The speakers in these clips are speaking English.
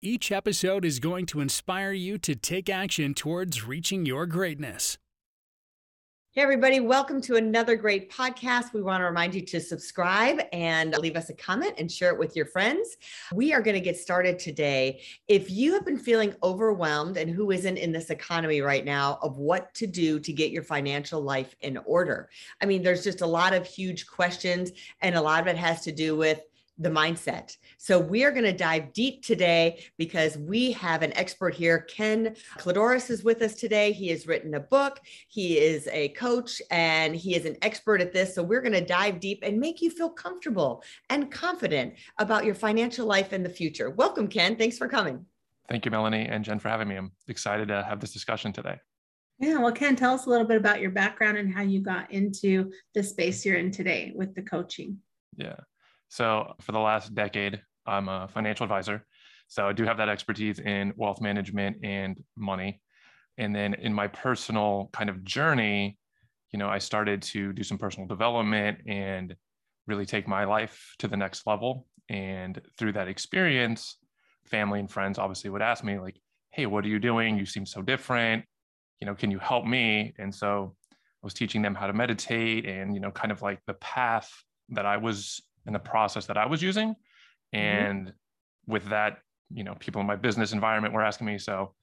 Each episode is going to inspire you to take action towards reaching your greatness. Hey, everybody, welcome to another great podcast. We want to remind you to subscribe and leave us a comment and share it with your friends. We are going to get started today. If you have been feeling overwhelmed, and who isn't in this economy right now, of what to do to get your financial life in order, I mean, there's just a lot of huge questions, and a lot of it has to do with the mindset. So we are going to dive deep today because we have an expert here. Ken Kladouris is with us today. He has written a book. He is a coach and he is an expert at this. So we're going to dive deep and make you feel comfortable and confident about your financial life in the future. Welcome, Ken. Thanks for coming. Thank you, Melanie and Jen, for having me. I'm excited to have this discussion today. Yeah, well, Ken, tell us a little bit about your background and how you got into the space you're in today with the coaching. Yeah. So for the last decade, I'm a financial advisor. So I do have that expertise in wealth management and money. And then in my personal kind of journey, you know, I started to do some personal development and really take my life to the next level. And through that experience, family and friends obviously would ask me, like, hey, what are you doing? You seem so different. You know, can you help me? And so I was teaching them how to meditate and, you know, kind of like the path that I was in the process that I was using. Mm-hmm. And mm-hmm. with that, you know, people in my business environment were asking me. So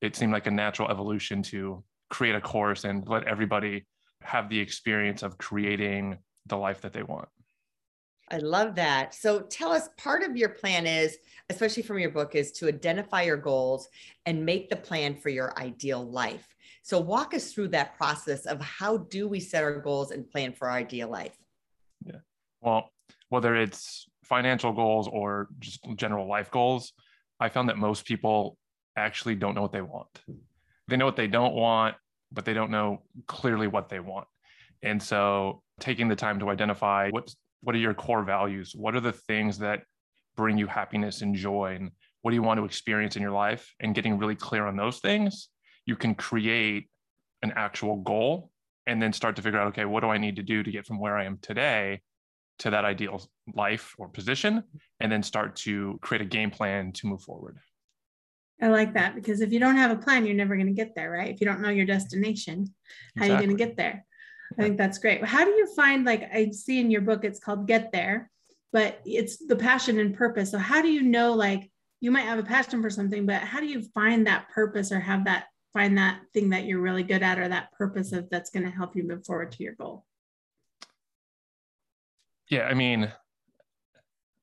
it seemed like a natural evolution to create a course and let everybody have the experience of creating the life that they want. I love that. So tell us part of your plan is, especially from your book, is to identify your goals and make the plan for your ideal life. So walk us through that process of how do we set our goals and plan for our ideal life? Yeah. Well, whether it's financial goals or just general life goals, I found that most people actually don't know what they want. They know what they don't want, but they don't know clearly what they want. And so taking the time to identify what what are your core values? What are the things that bring you happiness and joy and what do you want to experience in your life and getting really clear on those things, you can create an actual goal and then start to figure out okay, what do I need to do to get from where I am today to that ideal life or position and then start to create a game plan to move forward. I like that because if you don't have a plan, you're never going to get there, right? If you don't know your destination, how exactly. are you going to get there? I think that's great. How do you find, like I see in your book, it's called Get There, but it's the passion and purpose. So, how do you know, like, you might have a passion for something, but how do you find that purpose or have that, find that thing that you're really good at or that purpose of that's going to help you move forward to your goal? Yeah, I mean,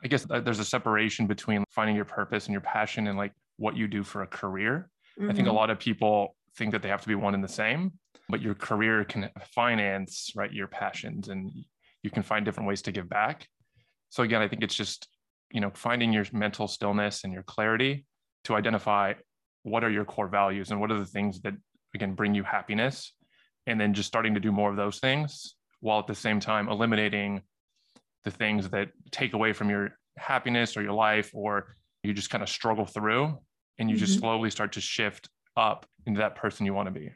I guess there's a separation between finding your purpose and your passion and like what you do for a career. Mm-hmm. I think a mm-hmm. lot of people think that they have to be one and the same, but your career can finance, right, your passions and you can find different ways to give back. So again, I think it's just, you know, finding your mental stillness and your clarity to identify what are your core values and what are the things that again bring you happiness and then just starting to do more of those things while at the same time eliminating the things that take away from your happiness or your life or you just kind of struggle through and you mm-hmm. just slowly start to shift up into that person you want to be.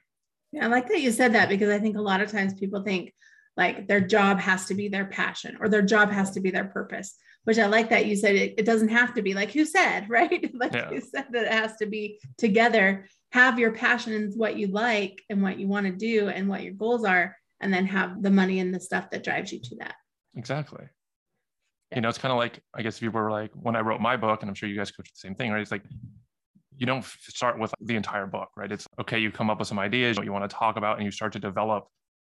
Yeah i like that you said that because i think a lot of times people think like their job has to be their passion or their job has to be their purpose which i like that you said it, it doesn't have to be like who said right? Like yeah. you said that it has to be together. Have your passions, what you like and what you want to do and what your goals are and then have the money and the stuff that drives you to that. Exactly you know, it's kind of like, I guess if you were like, when I wrote my book, and I'm sure you guys coach the same thing, right? It's like, you don't start with the entire book, right? It's okay, you come up with some ideas, what you want to talk about, and you start to develop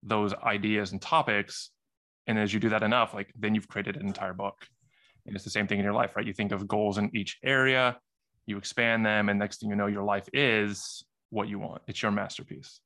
those ideas and topics. And as you do that enough, like then you've created an entire book. And it's the same thing in your life, right? You think of goals in each area, you expand them, and next thing you know, your life is what you want. It's your masterpiece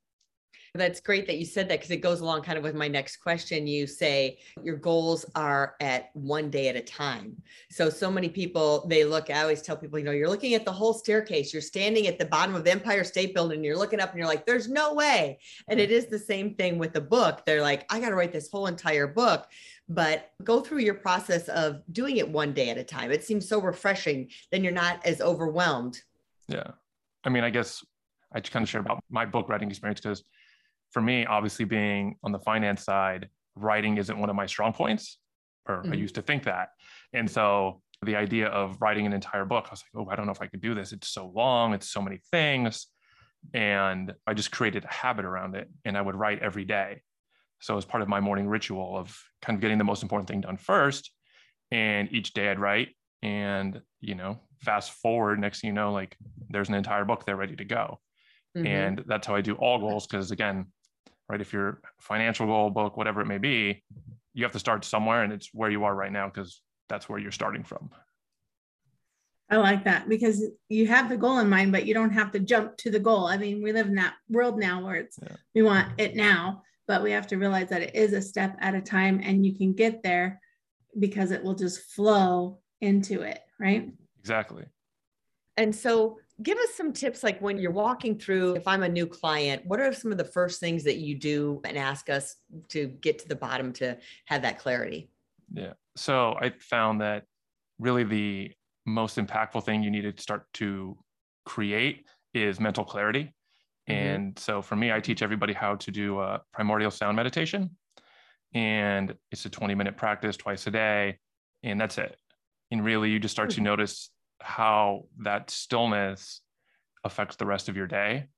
That's great that you said that because it goes along kind of with my next question. You say your goals are at one day at a time. So, so many people, they look, I always tell people, you know, you're looking at the whole staircase, you're standing at the bottom of Empire State Building, you're looking up and you're like, there's no way. And it is the same thing with the book. They're like, I got to write this whole entire book but go through your process of doing it one day at a time. It seems so refreshing. Then you're not as overwhelmed. Yeah. I mean, I guess I just kind of share about my book writing experience because for me, obviously being on the finance side, writing isn't one of my strong points, or mm-hmm. I used to think that. And so the idea of writing an entire book, I was like, oh, I don't know if I could do this. It's so long, it's so many things. And I just created a habit around it. And I would write every day. So as part of my morning ritual of kind of getting the most important thing done first. And each day I'd write and, you know, fast forward, next thing you know, like there's an entire book there ready to go. Mm-hmm. And that's how I do all goals. Cause again, right, if your financial goal book, whatever it may be, you have to start somewhere and it's where you are right now because that's where you're starting from. I like that because you have the goal in mind, but you don't have to jump to the goal. I mean, we live in that world now where it's yeah. we want it now, but we have to realize that it is a step at a time and you can get there because it will just flow into it, right? Exactly. And so give us some tips like when you're walking through if i'm a new client what are some of the first things that you do and ask us to get to the bottom to have that clarity yeah so i found that really the most impactful thing you need to start to create is mental clarity mm-hmm. and so for me i teach everybody how to do a primordial sound meditation and it's a 20 minute practice twice a day and that's it and really you just start to mm-hmm. notice how that stillness affects the rest of your day.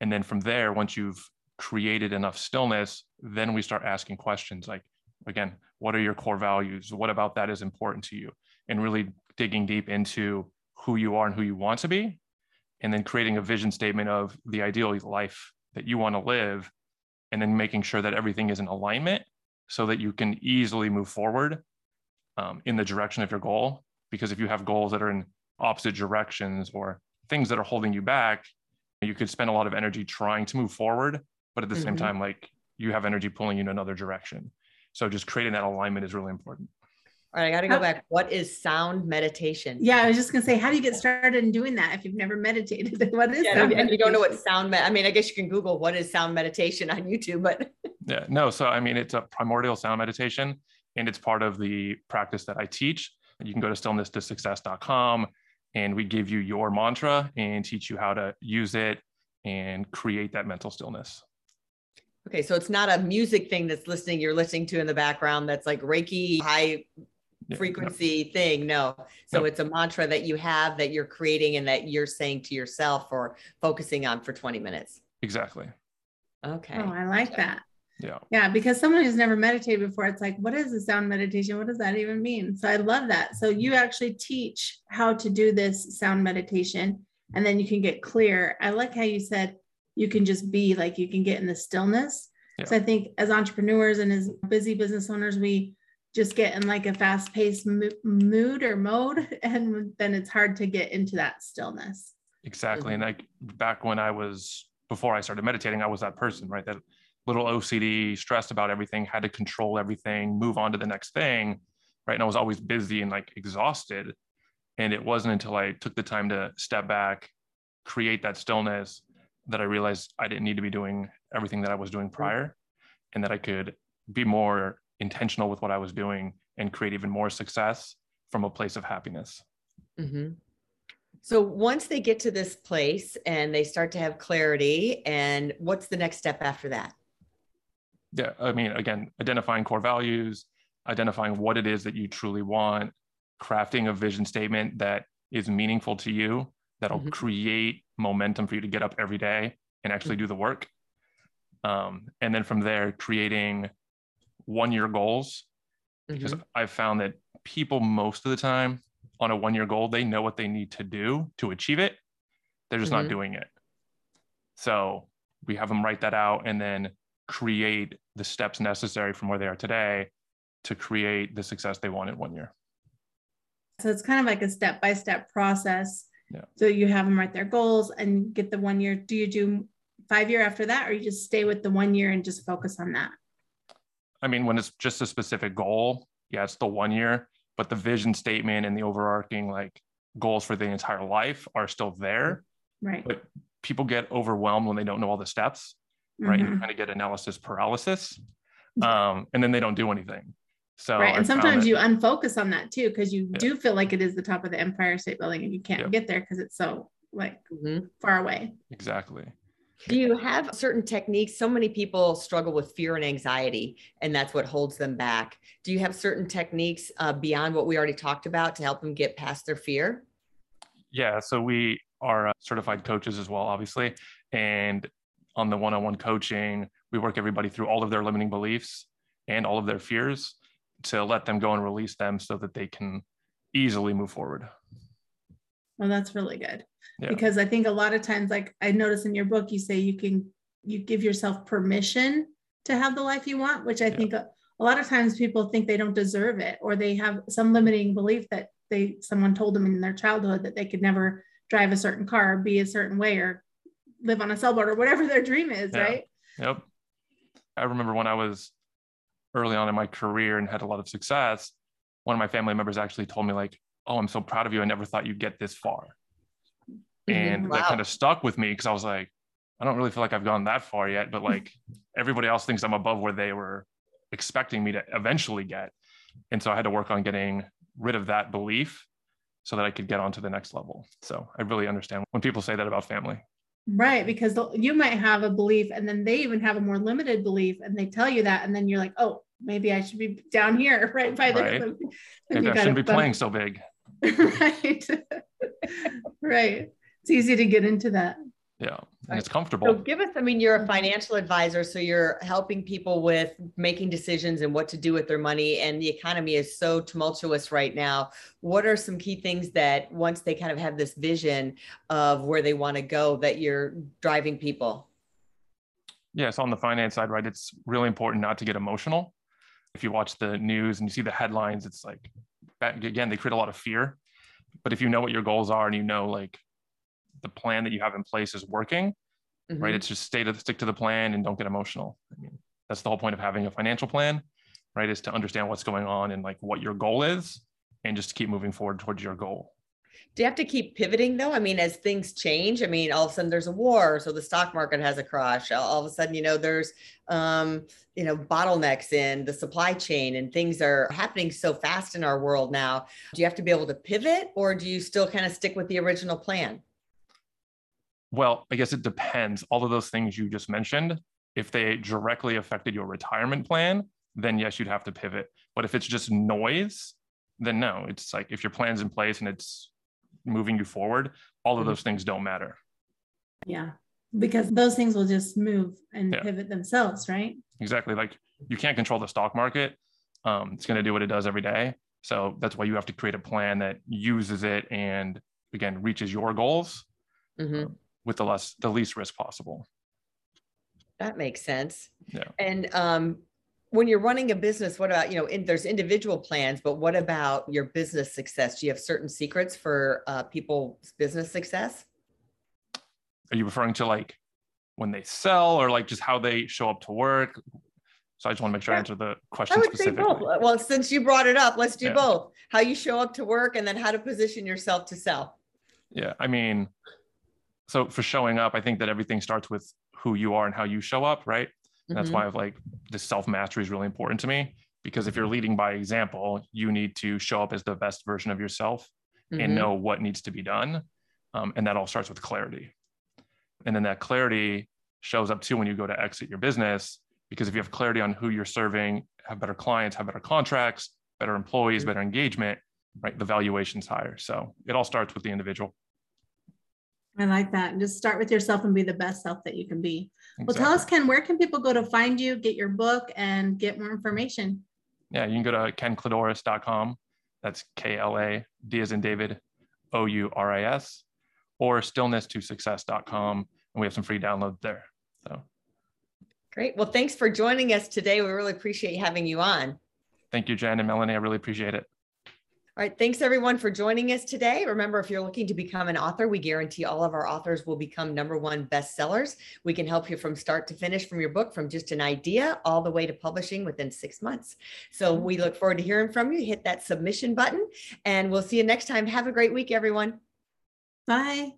And then from there, once you've created enough stillness, then we start asking questions like, again, what are your core values? What about that is important to you? And really digging deep into who you are and who you want to be. And then creating a vision statement of the ideal life that you want to live. And then making sure that everything is in alignment so that you can easily move forward um, in the direction of your goal. Because if you have goals that are in opposite directions or things that are holding you back, you could spend a lot of energy trying to move forward, but at the mm-hmm. same time, like you have energy pulling you in another direction. So just creating that alignment is really important. All right, I got to go back. What is sound meditation? Yeah, I was just gonna say, how do you get started in doing that if you've never meditated? what is? Yeah, and you don't know what sound. med- I mean, I guess you can Google what is sound meditation on YouTube, but yeah, no. So I mean, it's a primordial sound meditation, and it's part of the practice that I teach. You can go to stillnesstosuccess.com and we give you your mantra and teach you how to use it and create that mental stillness. Okay, so it's not a music thing that's listening, you're listening to in the background that's like Reiki high frequency no. thing. No. So no. it's a mantra that you have that you're creating and that you're saying to yourself or focusing on for 20 minutes. Exactly. Okay. Oh, I like that. Yeah. Yeah. Because someone who's never meditated before, it's like, what is a sound meditation? What does that even mean? So I love that. So you actually teach how to do this sound meditation and then you can get clear. I like how you said you can just be like, you can get in the stillness. Yeah. So I think as entrepreneurs and as busy business owners, we just get in like a fast paced mood or mode. And then it's hard to get into that stillness. Exactly. Mm-hmm. And like back when I was, before I started meditating, I was that person, right? That little OCD, stressed about everything, had to control everything, move on to the next thing. Right. And I was always busy and like exhausted. And it wasn't until I took the time to step back, create that stillness, that I realized I didn't need to be doing everything that I was doing prior and that I could be more intentional with what I was doing and create even more success from a place of happiness. Mm-hmm. So once they get to this place and they start to have clarity, and what's the next step after that? Yeah, I mean, again, identifying core values, identifying what it is that you truly want, crafting a vision statement that is meaningful to you, that'll mm-hmm. create momentum for you to get up every day and actually mm-hmm. do the work. Um, and then from there, creating one year goals. Because mm-hmm. I've found that people most of the time on a one year goal, they know what they need to do to achieve it. They're just not mm-hmm. doing it. So we have them write that out and then create the steps necessary from where they are today to create the success they want in one year. So it's kind of like a step by step process. Yeah. So you have them write their goals and get the one year. Do you do five year after that, or you just stay with the one year and just focus on that? I mean, when it's just a specific goal, yeah, it's the one year, but the vision statement and the overarching like goals for the entire life are still there. Right. But people get overwhelmed when they don't know all the steps, right? Mhm. And kind of get analysis paralysis. Um, and then they don't do anything. So right. I And found sometimes that- you unfocus on that too, because you Yeah. do feel like it is the top of the Empire State Building and you can't Yeah. get there because it's so like Mhm. far away. exactly. Do you have certain techniques? So many people struggle with fear and anxiety, and that's what holds them back. Do you have certain techniques uh, beyond what we already talked about to help them get past their fear? Yeah, so we are uh, certified coaches as well, obviously. And on the one on one coaching, we work everybody through all of their limiting beliefs and all of their fears to let them go and release them so that they can easily move forward. Well, that's really good. Yeah. Because I think a lot of times, like I notice in your book, you say you can you give yourself permission to have the life you want, which I Yeah. think a, a lot of times people think they don't deserve it or they have some limiting belief that they someone told them in their childhood that they could never drive a certain car, be a certain way, or live on a sailboat or whatever their dream is, Yeah. right? Yep. I remember when I was early on in my career and had a lot of success, one of my family members actually told me, like, oh, I'm so proud of you. I never thought you'd get this far. Mm-hmm. And that kind of stuck with me because I was like, I don't really feel like I've gone that far yet, but like everybody else thinks I'm above where they were expecting me to eventually get. And so I had to work on getting rid of that belief so that I could get on to the next level. So I really understand when people say that about family. Right, because you might have a belief and then they even have a more limited belief and they tell you that and then you're like, oh, maybe I should be down here, right by the Right. Maybe I shouldn't be bump- playing so big. right. right. It's easy to get into that. Yeah. And Right. it's comfortable. So give us, I mean, you're a mm-hmm. financial advisor, so you're helping people with making decisions and what to do with their money. And the economy is so tumultuous right now. What are some key things that once they kind of have this vision of where they want to go, that you're driving people? Yeah, so on the finance side, right, it's really important not to get emotional. If you watch the news and you see the headlines, it's like, again, they create a lot of fear. But if you know what your goals are and you know like the plan that you have in place is working, right, Mhm. it's just stay to stick to the plan and don't get emotional. I mean, that's the whole point of having a financial plan, right, is to understand what's going on and like what your goal is and just to keep moving forward towards your goal. Do you have to keep pivoting though? I mean, as things change, I mean, all of a sudden there's a war, so the stock market has a crash. All all of a sudden, you know, there's um, you know, bottlenecks in the supply chain and things are happening so fast in our world now. Do you have to be able to pivot or do you still kind of stick with the original plan? Well, I guess it depends. All of those things you just mentioned, if they directly affected your retirement plan, then yes, you'd have to pivot. But if it's just noise, then no. It's like if your plan's in place and it's moving you forward, all of Mhm. those things don't matter. Yeah. Because those things will just move and Yeah. pivot themselves, right? Exactly. Like you can't control the stock market. Um, it's going to do what it does every day. So that's why you have to create a plan that uses it and again reaches your goals Mhm. With the less the least risk possible. That makes sense. Yeah. And um, when you're running a business, what about, you know, in, there's individual plans, but what about your business success? Do you have certain secrets for uh, people's business success? are you referring to like when they sell or like just how they show up to work so i just want to make sure i answer the question I would say specifically both. Well, since you brought it up, let's do Yeah. both. How you show up to work and then how to position yourself to sell. yeah i mean so for showing up i think that everything starts with who you are and how you show up right? And that's why i've like this self mastery is really important to me because if you're leading by example you need to show up as the best version of yourself Mhm. and know what needs to be done um, and that all starts with clarity. And then that clarity shows up too when you go to exit your business because if you have clarity on who you're serving have better clients have better contracts better employees Mhm. better engagement right the valuation's higher. So it all starts with the individual I like that. And just start with yourself and be the best self that you can be. Well, tell us, Ken, where can people go to find you, get your book, and get more information? yeah you can go to kenkladouris.com that's k-l-a d as in david o-u-r-i-s or stillness2success.com and we have some free downloads there so Great. Well, thanks for joining us today. We really appreciate having you on. thank you jen and melanie i really appreciate it All right. Thanks everyone for joining us today. Remember, if you're looking to become an author, we guarantee all of our authors will become number one bestsellers. We can help you from start to finish from your book, from just an idea all the way to publishing within six months. So we look forward to hearing from you. Hit that submission button and we'll see you next time. Have a great week, everyone. Bye.